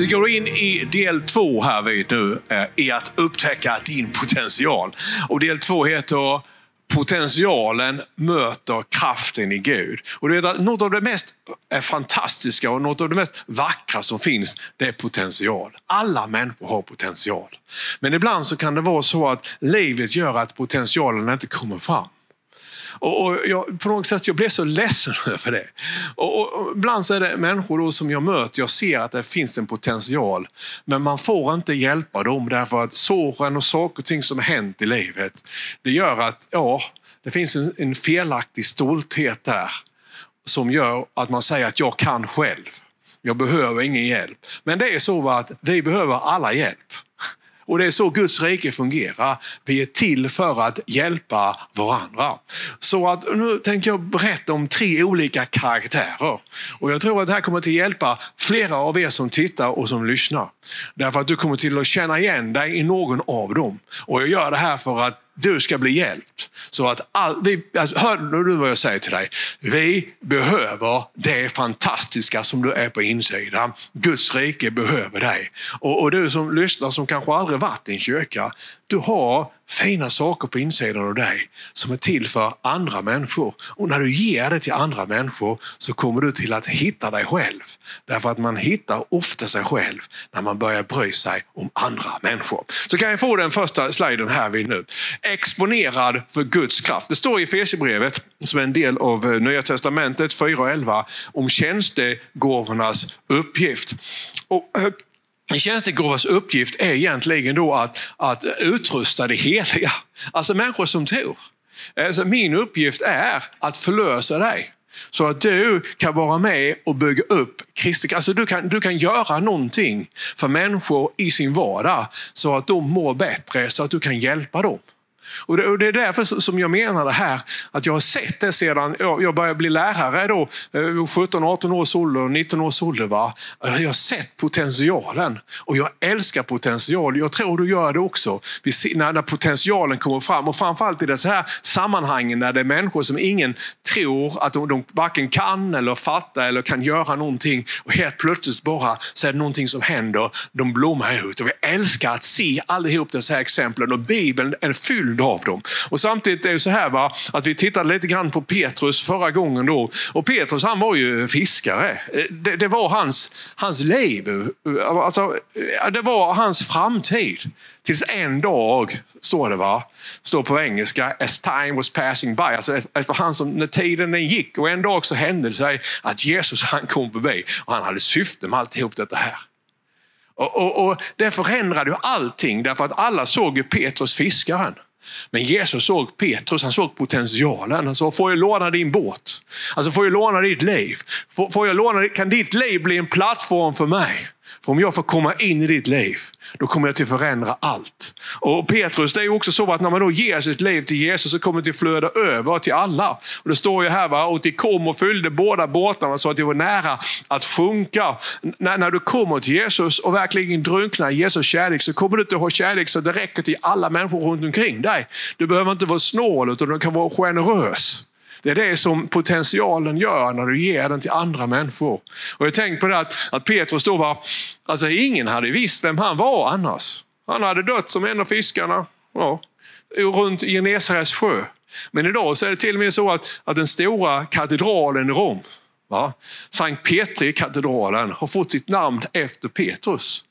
Vi går in i del två här vid nu, eh, i att upptäcka din potential. Och del två heter Potentialen möter kraften i Gud. Och du vet att något av det mest eh, fantastiska och något av det mest vackra som finns, det är potential. Alla människor har potential. Men ibland så kan det vara så att livet gör att potentialen inte kommer fram. Och, och jag, på något sätt jag blev så ledsen över det. Och, och, och ibland så är det människor då som jag möter, jag ser att det finns en potential. Men man får inte hjälpa dem därför att såren och saker och ting som har hänt i livet, det gör att, ja, det finns en, en felaktig stolthet där. Som gör att man säger att jag kan själv. Jag behöver ingen hjälp. Men det är så att vi behöver alla hjälp. Och det är så Guds rike fungerar. Vi är till för att hjälpa varandra. Så att nu tänker jag berätta om tre olika karaktärer. Och jag tror att det här kommer att hjälpa flera av er som tittar och som lyssnar. Därför att du kommer till att känna igen dig i någon av dem. Och jag gör det här för att du ska bli hjälpt. Så att all, vi, alltså, hör du vad jag säger till dig? Vi behöver det fantastiska som du är på insidan. Guds rike behöver dig. Och, och du som lyssnar som kanske aldrig varit i en kyrka. Du har fina saker på insidan av dig som är till för andra människor. Och när du ger det till andra människor så kommer du till att hitta dig själv. Därför att man hittar ofta sig själv när man börjar bry sig om andra människor. Så kan jag få den första sliden här vid nu. Exponerad för Guds kraft. Det står i Efesierbrevet som är en del av eh, Nya Testamentet 4.11 om tjänstegåvornas uppgift. Och, eh, en tjänstegåvas uppgift är egentligen då att, att utrusta det heliga. Alltså människor som tror. Alltså min uppgift är att förlösa dig. Så att du kan vara med och bygga upp Kristi alltså du kan, du kan göra någonting för människor i sin vardag så att de mår bättre, så att du kan hjälpa dem. Och det, och det, är därför som jag menar det här, att jag har sett det sedan jag började bli lärare då, eh, 17, 18 års ålder, 19 års ålder. Va? Jag har sett potentialen och jag älskar potential. Jag tror du gör det också. När, när potentialen kommer fram och framförallt i det här sammanhangen när det är människor som ingen tror att de, de varken kan eller fattar eller kan göra någonting och helt plötsligt bara så är det någonting som händer. De blommar ut och vi älskar att se allihop dessa här exemplen och Bibeln är fylld bild av dem. Och samtidigt är det så här va, att vi tittade lite grann på Petrus förra gången då. Och Petrus han var ju fiskare. Eh, det, det var hans, hans liv. Eh, alltså, eh, det var hans framtid. Tills en dag, står det va, står på engelska, as time was passing by. Alltså efter han som, när tiden den gick och en dag så hände det sig att Jesus han kom förbi och han hade syfte med alltihop detta här. Och, och, och Det förändrade ju allting därför att alla såg ju Petrus fiskaren. Men Jesus såg Petrus, han såg potentialen. Han sa, får jag låna din båt? Alltså får jag låna ditt liv? Får, får jag låna, kan ditt liv bli en plattform för mig? För om jag får komma in i ditt liv, då kommer jag till förändra allt. Och Petrus, det är också så att när man då ger sitt liv till Jesus så kommer det att flöda över till alla. Och Det står ju här, va? och de kom och fyllde båda båtarna så att de var nära att sjunka. När, när du kommer till Jesus och verkligen drunknar i Jesus kärlek så kommer du inte ha kärlek så det räcker till alla människor runt omkring dig. Du behöver inte vara snål utan du kan vara generös. Det är det som potentialen gör när du ger den till andra människor. Och jag tänker på det att, att Petrus då var, alltså ingen hade visst vem han var annars. Han hade dött som en av fiskarna. Ja, runt Genesarets sjö. Men idag så är det till och med så att, att den stora katedralen i Rom, va? Sankt Petri-katedralen, har fått sitt namn efter Petrus.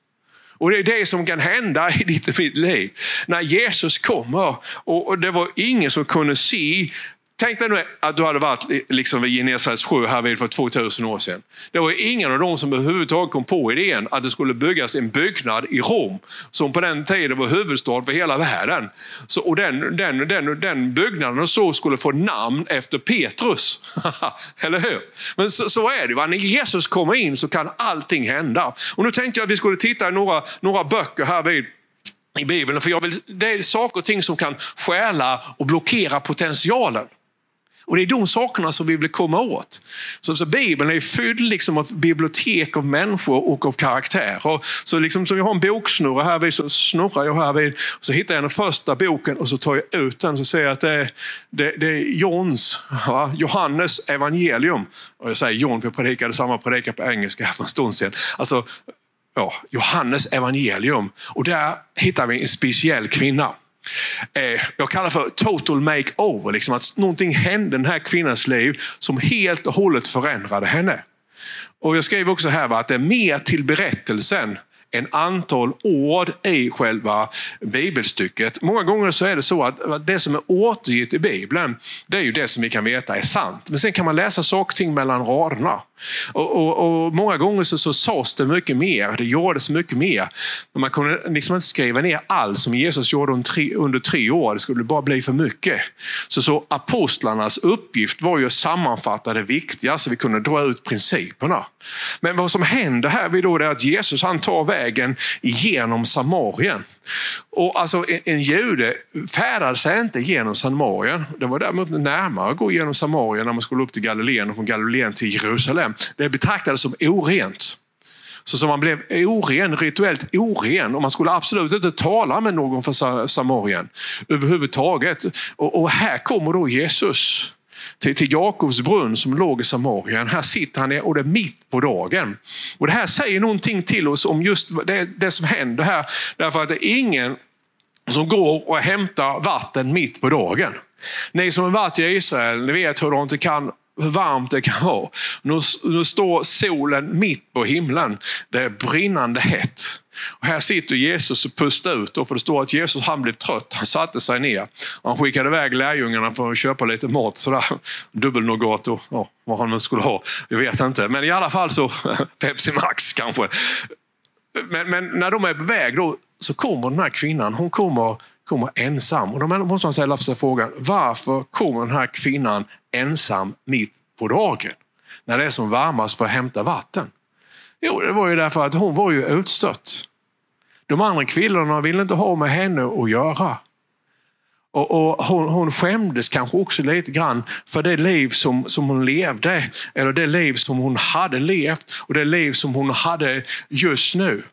Och det är det som kan hända i ditt och mitt liv. När Jesus kommer och det var ingen som kunde se Tänk dig nu att du hade varit liksom vid Genesarets sjö här vid för 2000 år sedan. Det var ingen av dem som överhuvudtaget kom på idén att det skulle byggas en byggnad i Rom som på den tiden var huvudstad för hela världen. Så, och den, den, den, den byggnaden och så skulle få namn efter Petrus. Eller hur? Men så, så är det. Va? När Jesus kommer in så kan allting hända. Och nu tänkte jag att vi skulle titta i några, några böcker här vid i Bibeln. För jag vill, det är saker och ting som kan stjäla och blockera potentialen. Och det är de sakerna som vi vill komma åt. Så, så Bibeln är fylld liksom av bibliotek av människor och av karaktärer. Så liksom som jag har en boksnurra här vid så snurrar jag här vid. Så hittar jag den första boken och så tar jag ut den och ser att det är, det, det är Johns, va? Johannes evangelium. Och jag säger John för jag predikade samma predikan på engelska här för en stund sedan. Alltså, ja, Johannes evangelium. Och där hittar vi en speciell kvinna. Eh, jag kallar det för total makeover. Liksom att någonting hände i den här kvinnans liv som helt och hållet förändrade henne. Och jag skrev också här att det är mer till berättelsen en antal ord i själva bibelstycket. Många gånger så är det så att det som är återgivet i Bibeln, det är ju det som vi kan veta är sant. Men sen kan man läsa saker och ting mellan raderna. Och, och, och, många gånger så, så sades det mycket mer, det gjordes mycket mer. Men man kunde liksom inte skriva ner allt som Jesus gjorde under tre, under tre år, det skulle bara bli för mycket. Så, så apostlarnas uppgift var ju att sammanfatta det viktiga så vi kunde dra ut principerna. Men vad som händer här vid då är att Jesus han tar vägen vägen genom Samarien. Och alltså en, en jude färdade sig inte genom Samarien. Det var däremot närmare att gå genom Samarien när man skulle upp till Galileen och från Galileen till Jerusalem. Det betraktades som orent. Så man blev oren, rituellt oren och man skulle absolut inte tala med någon från Samarien överhuvudtaget. Och, och här kommer då Jesus till, till Jakobs brunn som låg i Samarien. Här sitter han och det är mitt på dagen. Och Det här säger någonting till oss om just det, det som händer här. Därför att det är ingen som går och hämtar vatten mitt på dagen. Ni som har varit i Israel, ni vet hur de inte kan hur varmt det kan vara. Nu, nu står solen mitt på himlen. Det är brinnande hett. Och här sitter Jesus och pustar ut. Då, för det står att Jesus han blev trött. Han satte sig ner. Han skickade iväg lärjungarna för att köpa lite mat. Sådär. Dubbelnougat och ja, vad han nu skulle ha. Jag vet inte. Men i alla fall så Pepsi Max kanske. Men, men, när de är på väg då så kommer den här kvinnan. Hon kommer, kommer ensam. Och då måste man ställa sig frågan varför kommer den här kvinnan ensam mitt på dagen? När det är som varmast för att hämta vatten. Jo, det var ju därför att hon var ju utstött. De andra kvinnorna ville inte ha med henne att göra. Och, och hon, hon skämdes kanske också lite grann för det liv som, som hon levde. Eller det liv som hon hade levt och det liv som hon hade just nu.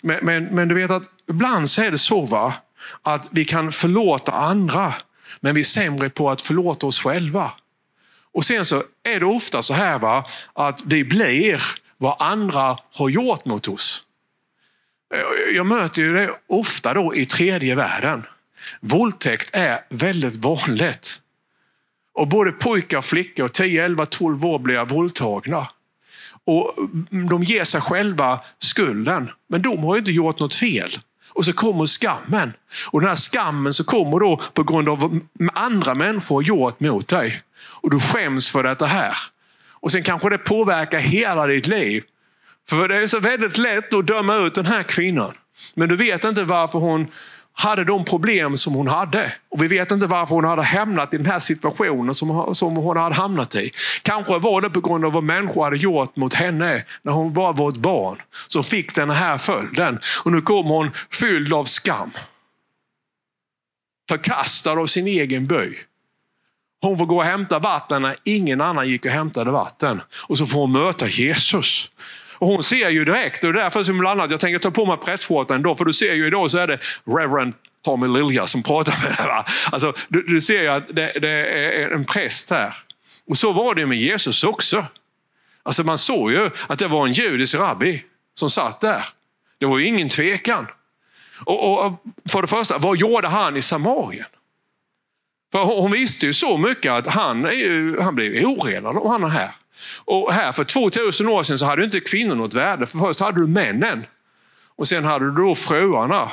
Men, men, men du vet att ibland så är det så va, att vi kan förlåta andra men vi är sämre på att förlåta oss själva. Och sen så är det ofta så här va, att vi blir vad andra har gjort mot oss. Jag möter ju det ofta då i tredje världen. Våldtäkt är väldigt vanligt. Och både pojkar och flickor, 10, 11, 12 år blir våldtagna. Och de ger sig själva skulden. Men de har inte gjort något fel. Och så kommer skammen. Och den här skammen så kommer då på grund av vad andra människor har gjort mot dig. Och du skäms för detta här. Och sen kanske det påverkar hela ditt liv. För det är så väldigt lätt att döma ut den här kvinnan. Men du vet inte varför hon hade de problem som hon hade. Och vi vet inte varför hon hade hamnat i den här situationen som, som hon hade hamnat i. Kanske var det på grund av vad människor hade gjort mot henne när hon bara var ett barn. Så fick den här följden. Och nu kommer hon fylld av skam. Förkastad av sin egen by. Hon får gå och hämta vatten när ingen annan gick och hämtade vatten. Och så får hon möta Jesus. Och hon ser ju direkt, och det är därför som bland annat jag tänker ta på mig prästskjortan då, för du ser ju idag så är det Reverend Tommy Lilja som pratar med dig. Alltså, du, du, ser ju att det, det, är en präst här. Och så var det med Jesus också. Alltså man såg ju att det var en judisk rabbi som satt där. Det var ju ingen tvekan. Och, och för det första, vad gjorde han i Samarien? För hon visste ju så mycket att han, är ju, han blev orenad om han är här. Och här för 2000 år sedan så hade inte kvinnor något värde. För först hade du männen. Och sen hade du då fruarna.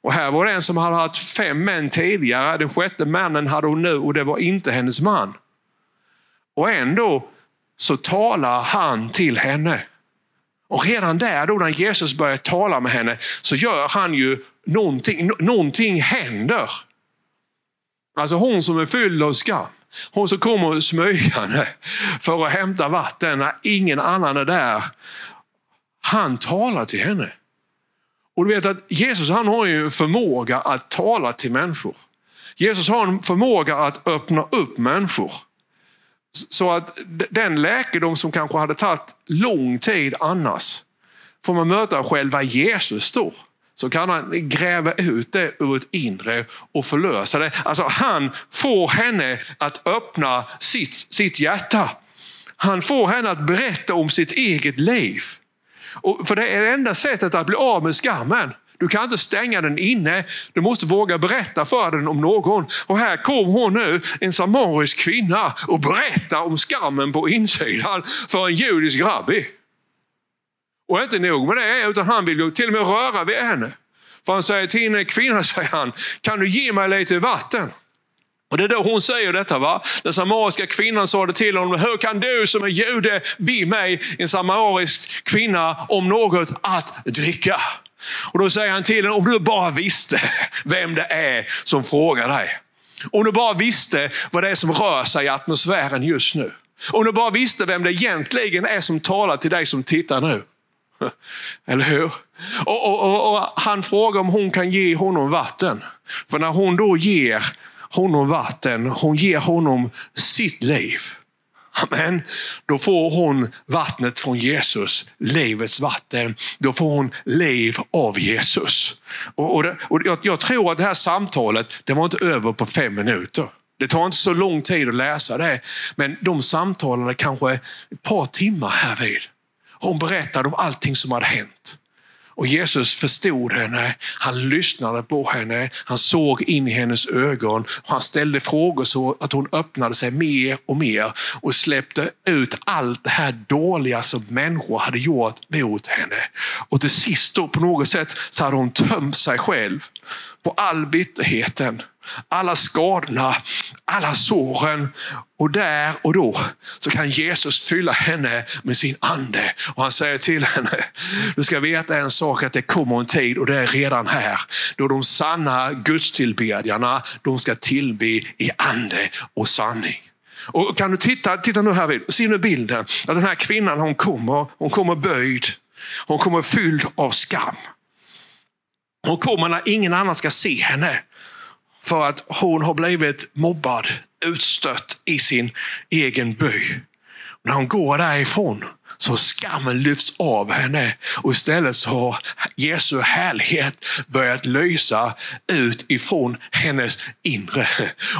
Och här var det en som hade haft fem män tidigare. Den sjätte mannen hade hon nu och det var inte hennes man. Och ändå så talar han till henne. Och redan där då när Jesus börjar tala med henne så gör han ju någonting, någonting händer. Alltså hon som är fylld av skam. Hon som kommer smygande för att hämta vatten när ingen annan är där. Han talar till henne. Och du vet att Jesus han har ju en förmåga att tala till människor. Jesus har en förmåga att öppna upp människor. Så att den läkedom som kanske hade tagit lång tid annars får man möta själva Jesus då så kan han gräva ut det ur ett inre och förlösa det. Alltså han får henne att öppna sitt, sitt hjärta. Han får henne att berätta om sitt eget liv. Och för det är det enda sättet att bli av med skammen. Du kan inte stänga den inne. Du måste våga berätta för den om någon. Och här kom hon nu, en samarisk kvinna, och berättar om skammen på insidan för en judisk rabbi. Och inte nog med det, utan han vill ju till och med röra vid henne. För han säger till henne, kvinna, säger han, kan du ge mig lite vatten? Och det är då hon säger detta. va? Den samariska kvinnan sa det till honom. Hur kan du som är jude be mig, en samarisk kvinna, om något att dricka? Och då säger han till henne, om du bara visste vem det är som frågar dig. Om du bara visste vad det är som rör sig i atmosfären just nu. Om du bara visste vem det egentligen är som talar till dig som tittar nu. Eller hur? Och, och, och, och, Han frågar om hon kan ge honom vatten. För när hon då ger honom vatten, hon ger honom sitt liv. Amen. Då får hon vattnet från Jesus, livets vatten. Då får hon liv av Jesus. Och, och, det, och jag, jag, tror att det här samtalet, det var inte över på fem minuter. Det tar inte så lång tid att läsa det. Men de samtalade kanske ett par timmar härvid. Hon berättade om allting som hade hänt. Och Jesus förstod henne, han lyssnade på henne, han såg in i hennes ögon. Han ställde frågor så att hon öppnade sig mer och mer och släppte ut allt det här dåliga som människor hade gjort mot henne. Och till sist då på något sätt så hade hon tömt sig själv på all bitterheten alla skadorna, alla såren. Och där och då så kan Jesus fylla henne med sin ande. Och han säger till henne, du ska veta en sak att det kommer en tid och det är redan här. Då de sanna gudstillbedjarna, de ska tillbe i ande och sanning. Och kan du titta, titta nu här vid, se nu bilden. Att den här kvinnan hon kommer, hon kommer böjd. Hon kommer fylld av skam. Hon kommer när ingen annan ska se henne. För att hon har blivit mobbad, utstött i sin egen by. När hon går därifrån så skammen lyfts av henne och istället så har Jesu härlighet börjat lysa ut ifrån hennes inre.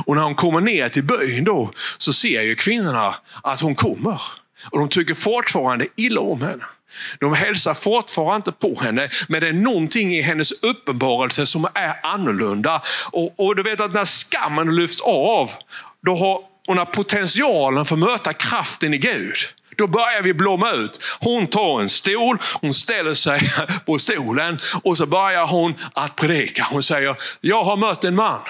Och när hon kommer ner till byn då så ser ju kvinnorna att hon kommer. Och de tycker fortfarande illa om henne. De hälsar fortfarande inte på henne, men det är någonting i hennes uppenbarelse som är annorlunda. Och, och du vet att när skammen lyfts av, då har, och när potentialen för att möta kraften i Gud, då börjar vi blomma ut. Hon tar en stol, hon ställer sig på stolen och så börjar hon att predika. Hon säger, jag har mött en man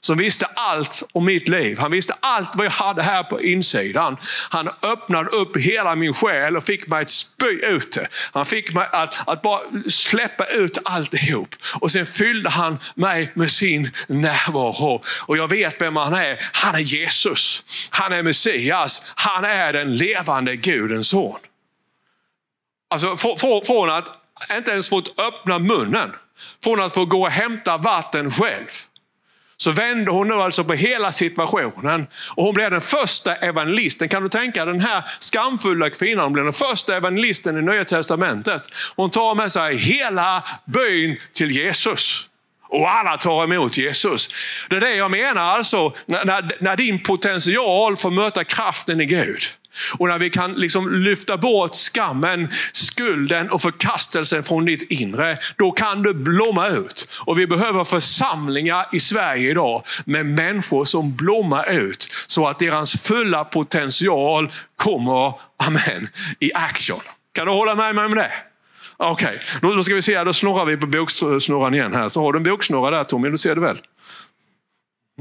som visste allt om mitt liv. Han visste allt vad jag hade här på insidan. Han öppnade upp hela min själ och fick mig att spy ut det. Han fick mig att, att bara släppa ut alltihop. Och sen fyllde han mig med sin närvaro. Och jag vet vem han är. Han är Jesus. Han är Messias. Han är den levande Gudens son. Alltså från att inte ens fått öppna munnen, från att få gå och hämta vatten själv så vände hon nu alltså på hela situationen. Och hon blev den första evangelisten. Kan du tänka den här skamfulla kvinnan, hon blev den första evangelisten i Nya Testamentet. Hon tar med sig hela byn till Jesus. Och alla tar emot Jesus. Det är det jag menar alltså, när, när din potential får möta kraften i Gud. Och när vi kan liksom lyfta bort skammen, skulden och förkastelsen från ditt inre, då kan du blomma ut. Och vi behöver församlingar i Sverige idag med människor som blommar ut så att deras fulla potential kommer, amen, i action. Kan du hålla med mig om det? Ah, okej, okay. då, då ska vi se, då snurrar vi på boksnurran igen här. Så har du en boksnurra där Tommy, du ser det väl?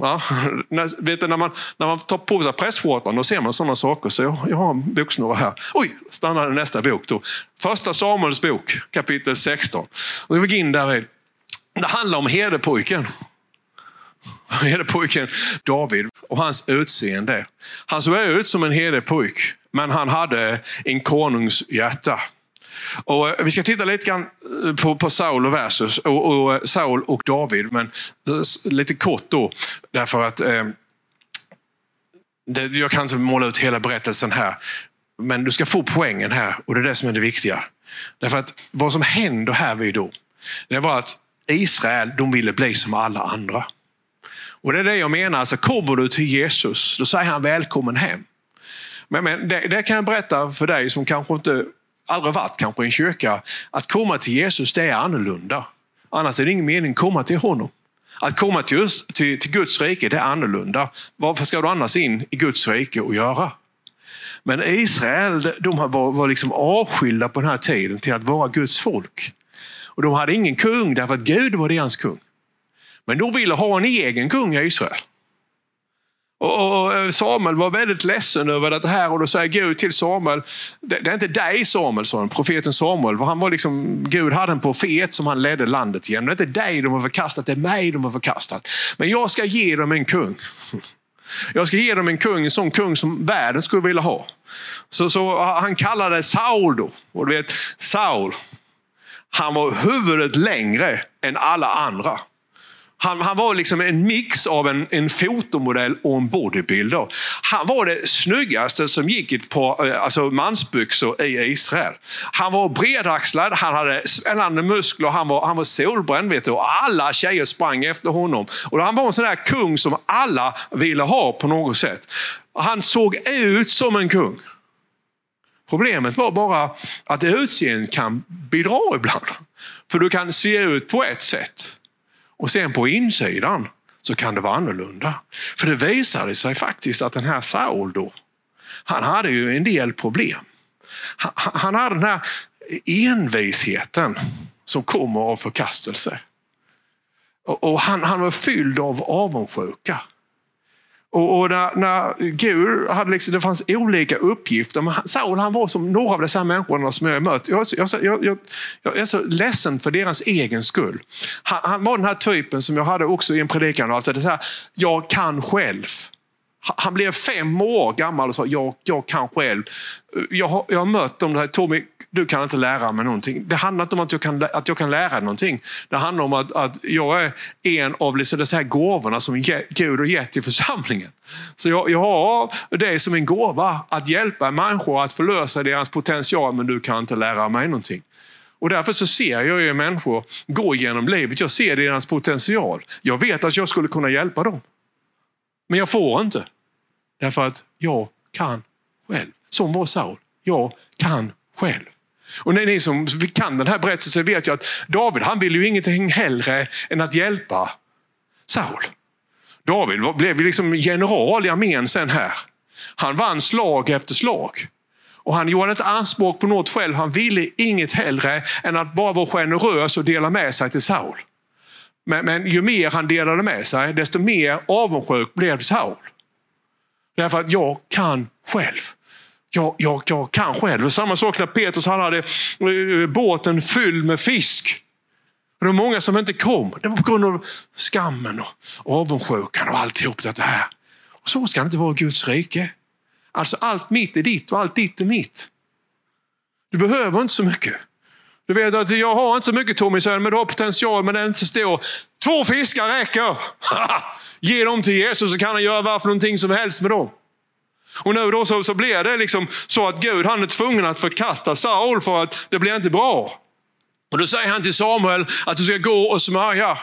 Ja, när, vet du, när, man, när man tar på sig prästskjortan då ser man sådana saker. Så jag, jag har en boksnurra här. Oj, stannade nästa bok. Då. Första Samuels bok, kapitel 16. Och vi går in där. Det handlar om herdepojken. Herdepojken David och hans utseende. Han såg ut som en herdepojk, men han hade en konungs hjärta. Och eh, vi ska titta lite grann eh, på, på Saul och versus och, och, eh, Saul och David. Men lite kort då. Därför att eh, det, jag kan inte måla ut hela berättelsen här. Men du ska få poängen här och det är det som är det viktiga. Därför att vad som händer här vid då. Det var att Israel de ville bli som alla andra. Och det är det jag menar. Alltså, kommer du till Jesus, då säger han välkommen hem. Men, men det, det, kan jag berätta för dig som kanske inte aldrig varit kanske i en kyrka, att komma till Jesus det är annorlunda. Annars är det ingen mening att komma till honom. Att komma till, just, till, till Guds rike det är annorlunda. Varför ska du annars in i Guds rike och göra? Men Israel de var, var liksom avskilda på den här tiden till att vara Guds folk. Och de hade ingen kung därför att Gud var deras kung. Men de ville ha en egen kung i Israel. Och eh, Samuel var väldigt ledsen över det här och då säger Gud till Samuel, det är inte dig Samuel, sa profeten Samuel. Han var liksom, Gud hade en profet som han ledde landet genom. Det är inte dig de har förkastat, det är mig de har förkastat. Men jag ska ge dem en kung. Jag ska ge dem en kung, en sån kung som världen skulle vilja ha. Så, så han kallade Saul då. Och du vet, Saul, han var huvudet längre än alla andra. Han, han, var liksom en mix av en, en fotomodell och en bodybuilder. Han var det snyggaste som gick i eh, alltså mansbyxor i Israel. Han var bredaxlad, han hade svällande muskler, han var, han var solbränd vet du, och alla tjejer sprang efter honom. Och han var en sån där kung som alla ville ha på något sätt. Han såg ut som en kung. Problemet var bara att utseendet kan bidra ibland. För du kan se ut på ett sätt och sen på insidan så kan det vara annorlunda. För det visade sig faktiskt att den här Saul då, han hade ju en del problem. Han, han hade den här envisheten som kommer av förkastelse. Och, och han, han var fylld av avundsjuka. Och, och när, när, Gud hade liksom, det fanns olika uppgifter. Men Saul han var som några av dessa människorna som jag mött. Jag, jag, jag, jag, är så ledsen för deras egen skull. Han, han, var den här typen som jag hade också i en predikan. Alltså det så här, jag kan själv. Han blev fem år gammal och sa jag, jag kan själv. Jag har, jag har mött dem, här, Tommy, du kan inte lära mig någonting. Det handlar inte om att jag kan, att jag kan lära någonting. Det handlar om att, att jag är en av liksom de här gåvorna som Gud har gett till församlingen. Så jag, jag har det som en gåva, att hjälpa människor att förlösa deras potential, men du kan inte lära mig någonting. Och därför så ser jag ju människor gå genom livet. Jag ser deras potential. Jag vet att jag skulle kunna hjälpa dem. Men jag får inte. Därför att jag kan själv. Som var Saul. Jag kan själv. Och ni som kan den här berättelsen vet ju att David han ville ju ingenting hellre än att hjälpa Saul. David blev liksom general i armén sen här. Han vann slag efter slag. Och han gjorde inte anspråk på något själv. Han ville inget hellre än att bara vara generös och dela med sig till Saul. Men, men ju mer han delade med sig, desto mer avundsjuk blev Saul. Därför att jag kan själv. Jag, jag, jag kan själv. Samma sak när Petrus han hade eh, båten fylld med fisk. Det var många som inte kom. Det var på grund av skammen och avundsjukan och alltihop det här. Och så ska det inte vara i Guds rike. Alltså allt mitt är ditt och allt ditt är mitt. Du behöver inte så mycket. Du vet att jag har inte så mycket Tommy, men du har potential men den är inte så stor. Två fiskar räcker! Ge dem till Jesus så kan han göra varför någonting som helst med dem. Och nu då så, så blir det liksom så att Gud han är tvungen att förkasta Saul för att det blir inte bra. Och då säger han till Samuel att du ska gå och smörja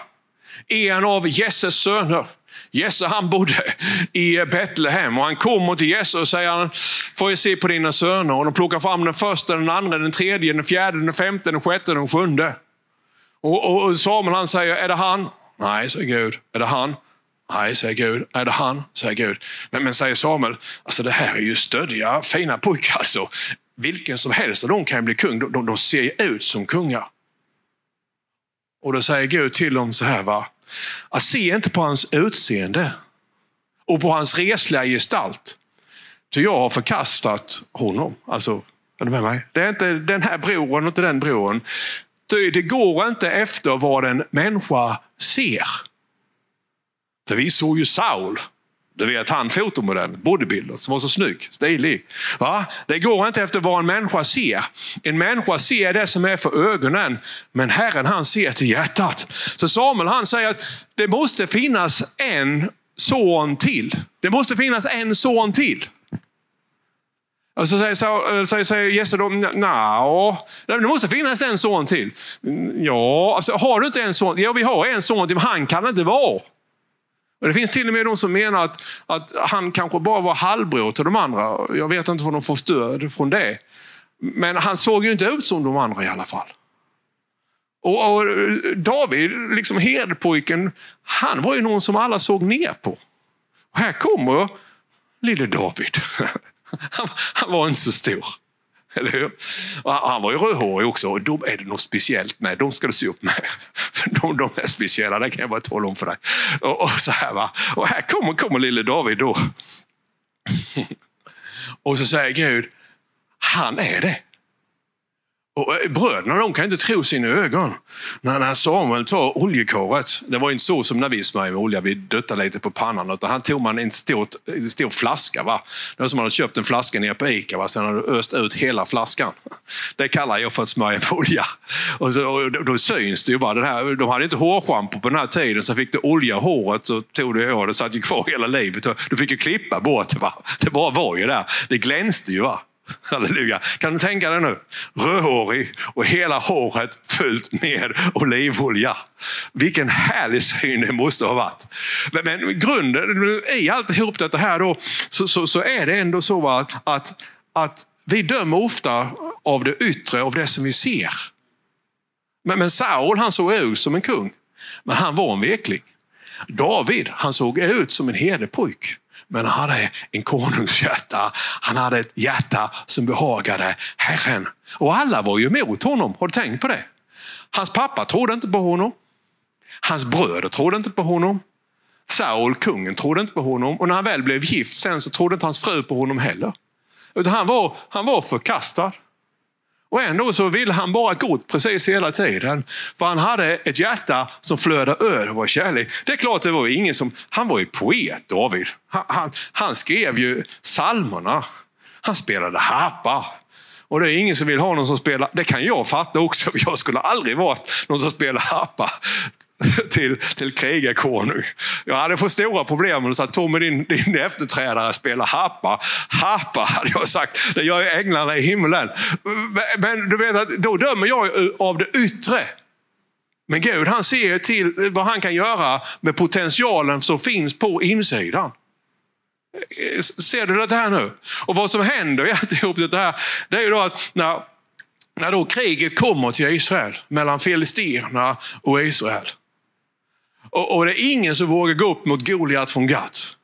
en av Jesses söner. Jesse han bodde i Betlehem och han kommer till Jesse och säger, får jag se på dina söner? Och de plockar fram den första, den andra, den tredje, den fjärde, den femte, den sjätte, den sjunde. Och, och Samuel han säger, är det han? Nej, säger Gud. Är det han? Nej, säger Gud. Är det han? Säger Gud. Men, men säger Samuel, alltså det här är ju stöddiga, fina pojkar. Alltså. Vilken som helst av dem kan bli kung. De, de, de ser ut som kungar. Och då säger Gud till dem så här. Va? Att se inte på hans utseende och på hans resliga gestalt. Ty jag har förkastat honom. Alltså, är du med mig? Det är inte den här bron och inte den bron. Det går inte efter vad en människa ser. För vi såg ju Saul. Du vet han fotomodellen, bodybuilder, som var så snygg, stilig. Va? Det går inte efter vad en människa ser. En människa ser det som är för ögonen, men Herren han ser till hjärtat. Så Samuel han säger att det måste finnas en son till. Det måste finnas en son till. Och så säger, så, säger, säger Jesse då, nja, det måste finnas en son till. Ja, alltså, har du inte en son? Ja, vi har en son till, men han kan inte vara. Och det finns till och med de som menar att, att han kanske bara var halvbror till de andra. Jag vet inte var de får stöd från det. Men han såg ju inte ut som de andra i alla fall. Och, och David, liksom herdpojken, han var ju någon som alla såg ner på. Och här kommer lille David. Han, han var inte så stor. Eller hur? Och han var ju rödhårig också och då är det något speciellt med. De ska du se upp med. De, de är speciella, det kan jag bara tala om för dig. Och, och så här, va? och här kommer, kommer lille David då. Och så säger Gud, han är det. Och eh, bröderna de kan inte tro sina ögon. När, Samuel tar oljekaret, det var inte så som när vi smörjer med olja, vi duttade lite på pannan. Utan han tog man en stor, en stor flaska. Va? Det var som man hade köpt en flaska nere på Ica, va? sen hade du öst ut hela flaskan. Det kallar jag för att smörja med olja. Och, så, och då syns det ju bara. Det här, de hade inte hårschampo på den här tiden, så fick du olja i håret så tog det, håret, det satt ju kvar hela livet. Du fick ju klippa bort det. Va? Det bara var ju där. Det glänste ju. Va? Halleluja. Kan du tänka dig nu? Rödhårig och hela håret fullt med olivolja. Vilken härlig syn det måste ha varit. Men, men grunden i alltihop detta här då, så, så, så är det ändå så att, att, att vi dömer ofta av det yttre, av det som vi ser. Men, men Saul han såg ut som en kung, men han var en vekling. David han såg ut som en herdepojk. Men han hade en konungshjärta. Han hade ett hjärta som behagade Herren. Och alla var ju emot honom. Har du tänkt på det? Hans pappa trodde inte på honom. Hans bröder trodde inte på honom. Saul, kungen, trodde inte på honom. Och när han väl blev gift sen så trodde inte hans fru på honom heller. Utan han var, han var förkastad. Och ändå så ville han bara gott precis hela tiden. För han hade ett hjärta som flödade över av kärlek. Det är klart, det var ingen som... Han var ju poet, David. Han, han, han skrev ju psalmerna. Han spelade harpa. Och det är ingen som vill ha någon som spelar, det kan jag fatta också, jag skulle aldrig varit någon som spelar harpa till, till krigarkonung. Jag hade fått stora problem och du sa Tommy din, din efterträdare spelar harpa. Harpa hade jag sagt, det gör ju änglarna i himlen. Men du vet att då dömer jag av det yttre. Men Gud han ser till vad han kan göra med potentialen som finns på insidan. Ser du det här nu? Och vad som händer i alltihop det här, det är ju då att när, när då kriget kommer till Israel mellan filisterna och Israel. Och, och, det är ingen som vågar gå upp mot Goliat från Gat.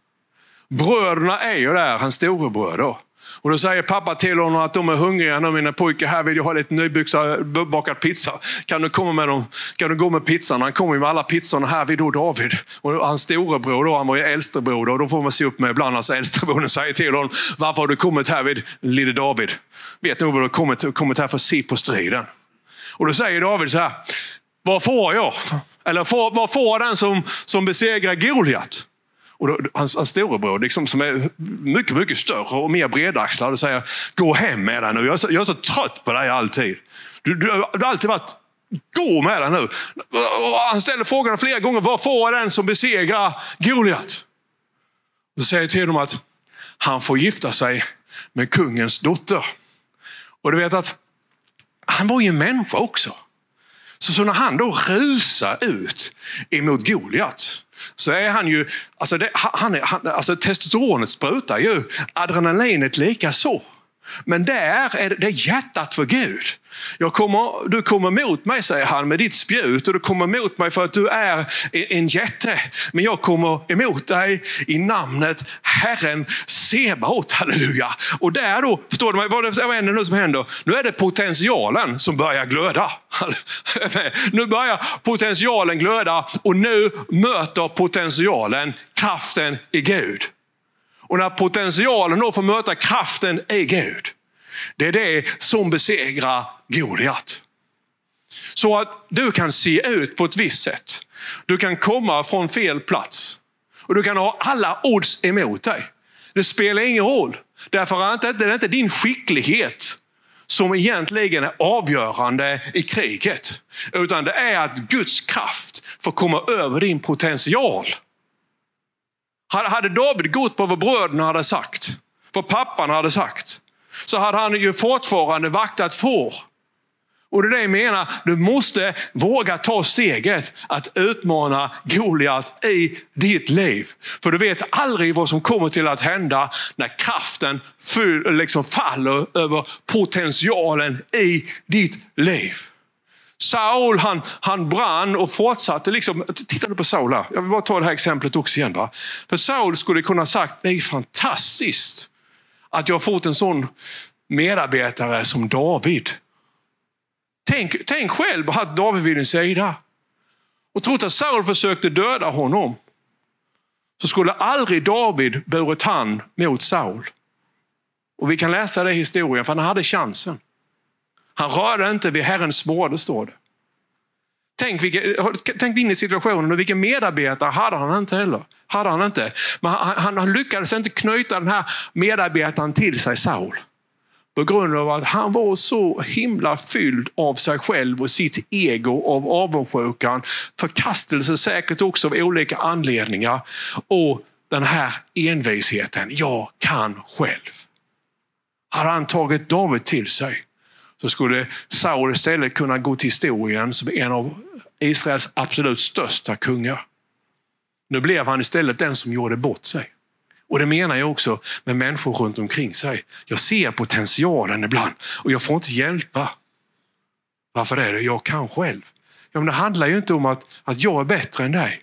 Bröderna är ju där, hans storebröder. Och då säger pappa till honom att de är hungriga nu, mina pojkar. Här vill jag ha lite nybakad pizza. Kan du komma med dem? Kan du gå med pizzan? Han kommer med alla pizzorna. Här vid då David. Och hans storebror då, han var ju äldstebror. Och då får man se upp med ibland. Alltså äldstebrodern säger till honom. Varför har du kommit här vid lille David? Vet nog vad du har kommit, kommit här för att se på striden. Och då säger David så här. Vad får jag? Eller får, vad får den som, som besegrar Goliat? Och då, hans, hans storebror, liksom, som är mycket, mycket större och mer bredaxlad, säger gå hem med dig nu. Jag är, så, jag är så trött på dig alltid. Du, du, du har alltid varit Gå med dig nu. Och han ställer frågan flera gånger. Vad får den som besegrar Goliat? Då säger jag till honom att han får gifta sig med kungens dotter. Och du vet att han var ju en människa också. Så, så när han då rusar ut emot Goliat så är han ju, alltså, det, han är, han, alltså testosteronet sprutar ju, adrenalinet lika så. Men där är det hjärtat för Gud. Jag kommer, du kommer mot mig, säger han, med ditt spjut och du kommer mot mig för att du är en jätte. Men jag kommer emot dig i namnet Herren Sebaot. Halleluja! Och där då, förstår du mig, vad, vad är det nu som händer? Nu är det potentialen som börjar glöda. Nu börjar potentialen glöda och nu möter potentialen kraften i Gud. Och när potentialen då får möta kraften i Gud, det är det som besegrar Goliat. Så att du kan se ut på ett visst sätt. Du kan komma från fel plats. Och du kan ha alla odds emot dig. Det spelar ingen roll. Därför att det är inte din skicklighet som egentligen är avgörande i kriget. Utan det är att Guds kraft får komma över din potential. Hade David gått på vad bröderna hade sagt, vad pappan hade sagt, så hade han ju fortfarande vaktat får. Och det är det jag menar, du måste våga ta steget att utmana Goliat i ditt liv. För du vet aldrig vad som kommer till att hända när kraften liksom faller över potentialen i ditt liv. Saul han, han brann och fortsatte. Liksom, titta på Saul här. Jag vill bara ta det här exemplet också igen. Va? För Saul skulle kunna sagt, det är fantastiskt att jag har fått en sån medarbetare som David. Tänk, tänk själv att ha David vid din sida. Och trots att Saul försökte döda honom så skulle aldrig David burit hand mot Saul. Och vi kan läsa det i historien, för han hade chansen. Han rörde inte vid Herrens borde, står det. Tänk, vilka, tänk in i situationen och vilken medarbetare hade han inte heller. Hade han inte. Men han, han, han lyckades inte knyta den här medarbetaren till sig, Saul. På grund av att han var så himla fylld av sig själv och sitt ego, av avundsjukan, förkastelse säkert också av olika anledningar. Och den här envisheten, jag kan själv. Hade han tagit David till sig så skulle Saul istället kunna gå till historien som en av Israels absolut största kungar. Nu blev han istället den som gjorde bort sig. Och det menar jag också med människor runt omkring sig. Jag ser potentialen ibland och jag får inte hjälpa. Varför är det? Jag kan själv. Ja, men det handlar ju inte om att, att jag är bättre än dig.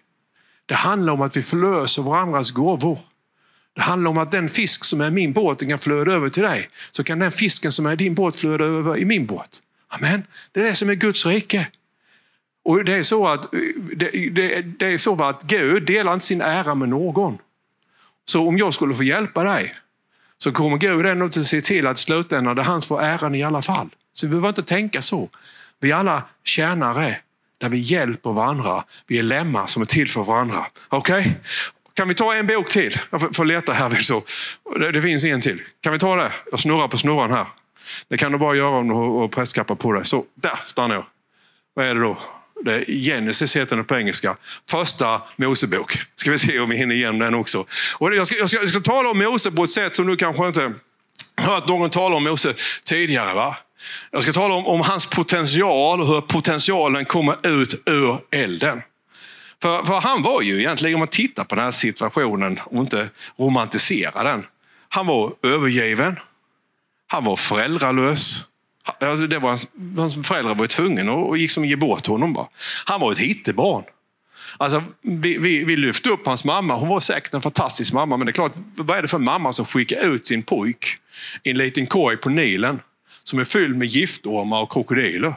Det handlar om att vi förlöser varandras gåvor. Det handlar om att den fisk som är min båt kan flöda över till dig. Så kan den fisken som är din båt flöda över i min båt. Amen. Det är det som är Guds rike. Och det är så att, det, det, det är så att Gud delar inte sin ära med någon. Så om jag skulle få hjälpa dig så kommer Gud ändå att se till att slutändan, det är han får äran i alla fall. Så vi behöver inte tänka så. Vi är alla tjänare där vi hjälper varandra. Vi är lemmar som är till för varandra. Okej? Okay? Kan vi ta en bok till? Jag får leta här. Så. Det, det finns en till. Kan vi ta det? Jag snurrar på snurran här. Det kan du bara göra om du har prästkappa på dig. Så, där stannar jag. Vad är det då? Det är Genesis heter den på engelska. Första Mosebok. Ska vi se om vi hinner igenom den också. Och jag, ska, jag, ska, jag ska tala om Mose på ett sätt som du kanske inte hört någon tala om Mose tidigare. Va? Jag ska tala om, om hans potential och hur potentialen kommer ut ur elden. För, för, han var ju egentligen, om man tittar på den här situationen och inte romantiserar den. Han var övergiven. Han var föräldralös. Alltså, det var hans, hans föräldrar var tvungna att liksom ge bort honom. Bara. Han var ett hittebarn. Alltså, vi, vi, vi, lyfte upp hans mamma. Hon var säkert en fantastisk mamma. Men det är klart, vad är det för mamma som skickar ut sin pojk i en liten korg på Nilen som är fylld med giftormar och krokodiler?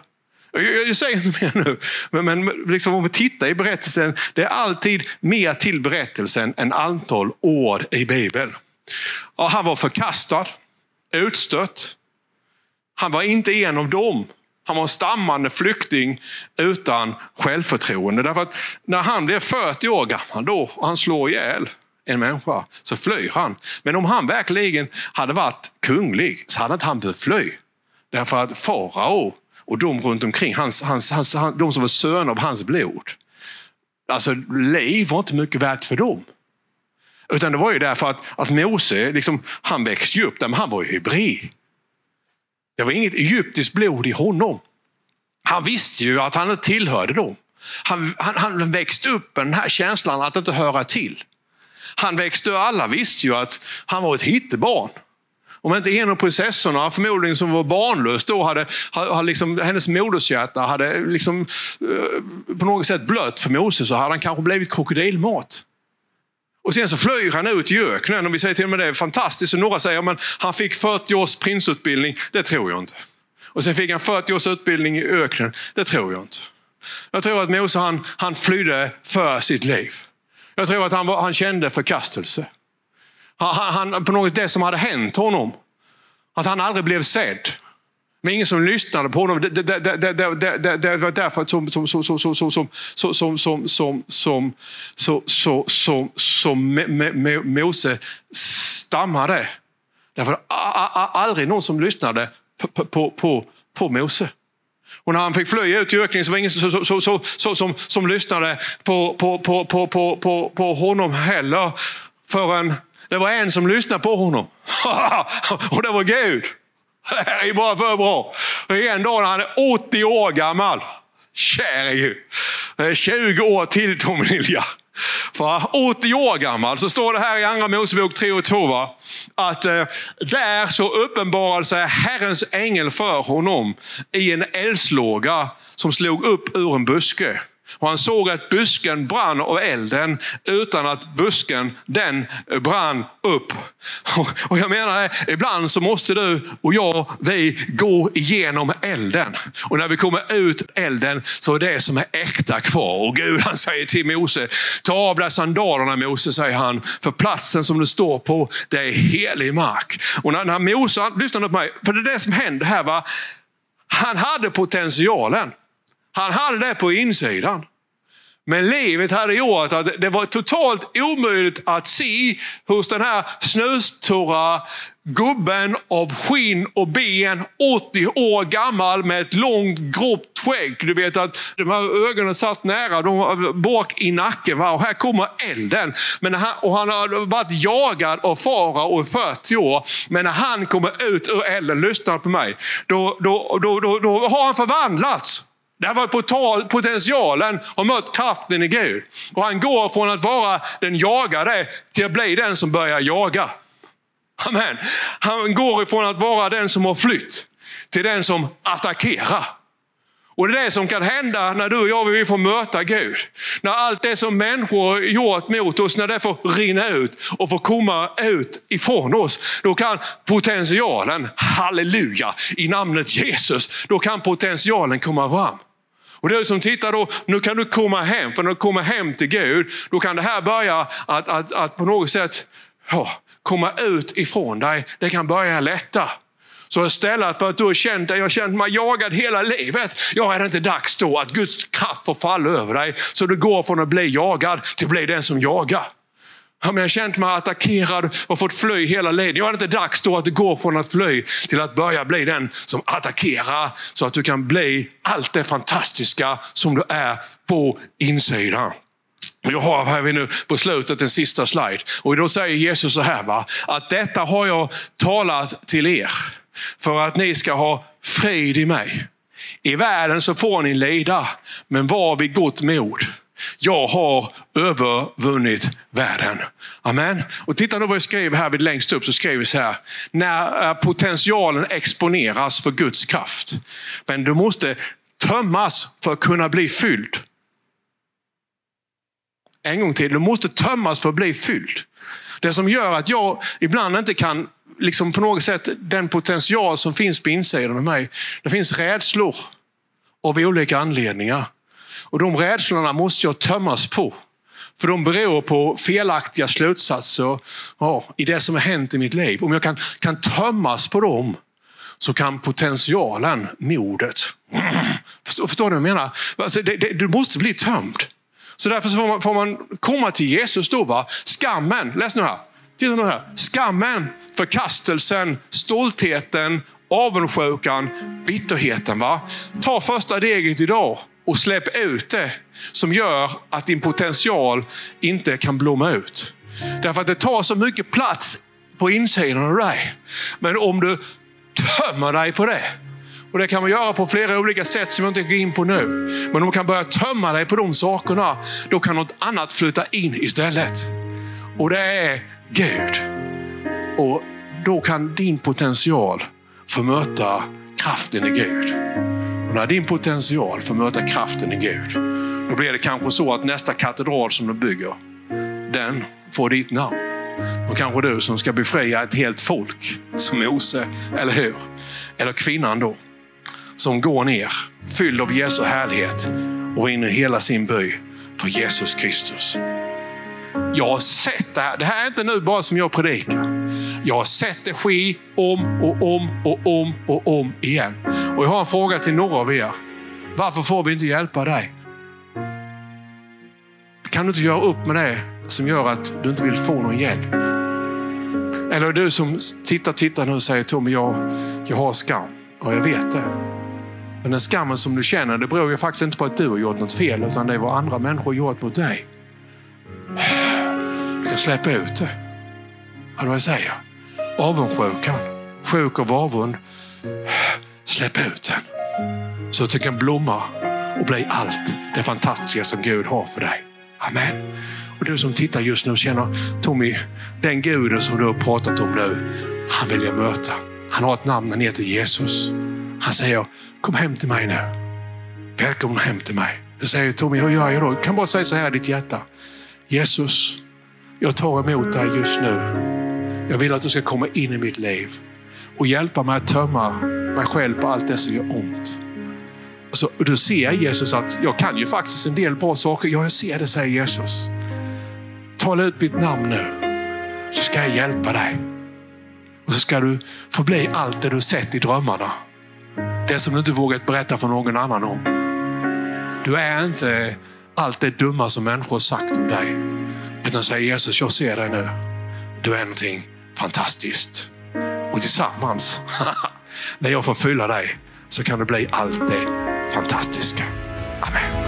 Jag, jag säger inte mer nu, men, men liksom om vi tittar i berättelsen. Det är alltid mer till berättelsen än antal ord i Bibeln. Och han var förkastad, utstött, han var inte en av dem. Han var en stammande flykting utan självförtroende. Därför att när han blir 40 år gammal då, och han slår ihjäl en människa, så flyr han. Men om han verkligen hade varit kunglig så hade inte han behövt fly. Därför att farao och de runt omkring, hans, hans, hans, de som var söner av hans blod. Alltså liv var inte mycket värt för dem. Utan det var ju därför att, att Mose, liksom, han växte upp där, men han var ju hybrid. Det var inget egyptiskt blod i honom. Han visste ju att han inte tillhörde dem. Han, han, han växte upp med den här känslan att inte höra till. Han växte alla visste ju att han var ett hittebarn. Om inte en av prinsessorna, förmodligen som var barnlös då, hade, hade liksom, hennes modershjärta hade liksom, eh, på något sätt blött för Moses så hade han kanske blivit krokodilmat. Och sen så flyr han ut i öknen och vi säger till och med det är fantastiskt. Och några säger att han fick 40 års prinsutbildning. Det tror jag inte. Och sen fick han 40 års utbildning i öknen. Det tror jag inte. Jag tror att Mose han, han flydde för sitt liv. Jag tror att han, var, han kände förkastelse. Han, han, på något det som hade hänt honom. Att han aldrig blev sedd. Men ingen som lyssnade på honom. Det, det, det, det, var därför som, som, som, som, som, som, som, som, som, som, som, som, som, som, Mose stammade. Därför aldrig någon som lyssnade på, på, på, på Mose. Och när han fick fly ut i öknen så var det ingen som, som, som, som, som, som lyssnade på, på, på, på, på, på, på honom heller. Förrän det var en som lyssnade på honom. och det var Gud. Det här är bara för bra. Och en dag när han är 80 år gammal, käre Gud, det är 20 år till Tomelilja. För 80 år gammal så står det här i Andra Mosebok 3 och 2 va? att eh, där så uppenbarade sig Herrens ängel för honom i en eldslåga som slog upp ur en buske. Och han såg att busken brann av elden utan att busken den brann upp. Och jag menar, ibland så måste du och jag, vi gå igenom elden. Och när vi kommer ut elden så är det som är äkta kvar. Och Gud han säger till Mose, ta av dig sandalerna Mose, säger han. För platsen som du står på, det är helig mark. Och när, när Mose, lyssna på mig, för det är det som händer här. Va? Han hade potentialen. Han hade det på insidan. Men livet hade gjort att det var totalt omöjligt att se hos den här snustorra gubben av skinn och ben, 80 år gammal med ett långt grått skägg. Du vet att de här ögonen satt nära, de var bak i nacken. Va? Och här kommer elden. Men han, och han har varit jagad av farao i 40 år. Men när han kommer ut ur elden, lyssna på mig, då, då, då, då, då har han förvandlats. Därför potentialen har mött kraften i Gud. Och han går från att vara den jagade till att bli den som börjar jaga. Amen. Han går ifrån att vara den som har flytt till den som attackerar. Och det är det som kan hända när du och jag vill få möta Gud. När allt det som människor gjort mot oss, när det får rinna ut och får komma ut ifrån oss. Då kan potentialen, halleluja, i namnet Jesus, då kan potentialen komma fram. Och du som tittar då, nu kan du komma hem, för när du kommer hem till Gud, då kan det här börja att, att, att på något sätt ja, komma ut ifrån dig. Det kan börja lätta. Så istället för att du har känt dig, jag har känt mig jagad hela livet. Ja, är det inte dags då att Guds kraft får falla över dig? Så du går från att bli jagad till att bli den som jagar. Ja, men jag har känt mig attackerad och fått fly hela livet. Jag är det inte dags då att det går från att fly till att börja bli den som attackerar så att du kan bli allt det fantastiska som du är på insidan. Jag har här nu på slutet en sista slide. Och då säger Jesus så här, va? att detta har jag talat till er för att ni ska ha frid i mig. I världen så får ni lida, men var vid gott mod. Jag har övervunnit världen. Amen. Och titta nu vad jag skrev här vid längst upp så skrev vi så här. När eh, potentialen exponeras för Guds kraft. Men du måste tömmas för att kunna bli fylld. En gång till, du måste tömmas för att bli fylld. Det som gör att jag ibland inte kan, liksom på något sätt, den potential som finns på insidan av mig. Det finns rädslor av olika anledningar. Och de rädslorna måste jag tömmas på. För de beror på felaktiga slutsatser ja, i det som har hänt i mitt liv. Om jag kan, kan tömmas på dem så kan potentialen, modet. Förstår, förstår du vad jag menar? Alltså, det, det, du måste bli tömd. Så därför får man, får man komma till Jesus då. Va? Skammen, läs nu här. Titta nu här. Skammen, förkastelsen, stoltheten, avundsjukan, bitterheten. Va? Ta första steget idag och släpp ut det som gör att din potential inte kan blomma ut. Därför att det tar så mycket plats på insidan av dig. Men om du tömmer dig på det, och det kan man göra på flera olika sätt som jag inte går in på nu. Men om du kan börja tömma dig på de sakerna, då kan något annat flytta in istället. Och det är Gud. Och då kan din potential få möta kraften i Gud. Och när din potential får möta kraften i Gud, då blir det kanske så att nästa katedral som du bygger, den får ditt namn. Och kanske du som ska befria ett helt folk som Mose, eller hur? Eller kvinnan då, som går ner fylld av Jesu härlighet och vinner hela sin by för Jesus Kristus. Jag har sett det här. Det här är inte nu bara som jag predikar. Jag har sett det ske om och om och om och om igen. Och jag har en fråga till några av er. Varför får vi inte hjälpa dig? Kan du inte göra upp med det som gör att du inte vill få någon hjälp? Eller du som tittar, tittar nu och säger Tommy, jag, jag har skam. Ja, jag vet det. Men den skammen som du känner, det beror ju faktiskt inte på att du har gjort något fel, utan det är vad andra människor gjort mot dig. Du kan släppa ut det. Hör du vad jag säger? Avundsjukan, sjuk av avund, Släpp ut den. Så att du kan blomma och bli allt det fantastiska som Gud har för dig. Amen. Och du som tittar just nu känner Tommy, den guden som du har pratat om nu, han vill jag möta. Han har ett namn, han heter Jesus. Han säger, kom hem till mig nu. Välkommen hem till mig. Då säger Tommy, hur gör jag då? Du kan bara säga så här i ditt hjärta. Jesus, jag tar emot dig just nu. Jag vill att du ska komma in i mitt liv och hjälpa mig att tömma mig själv på allt det som gör ont. Och, så, och då ser Jesus att jag kan ju faktiskt en del bra saker. Ja, jag ser det, säger Jesus. Tala ut mitt namn nu, så ska jag hjälpa dig. Och så ska du få bli allt det du sett i drömmarna. Det som du inte vågat berätta för någon annan om. Du är inte allt det dumma som människor har sagt om dig. Utan säger Jesus, jag ser dig nu. Du är någonting fantastiskt. Och tillsammans, när jag får fylla dig, så kan det bli allt det fantastiska. Amen.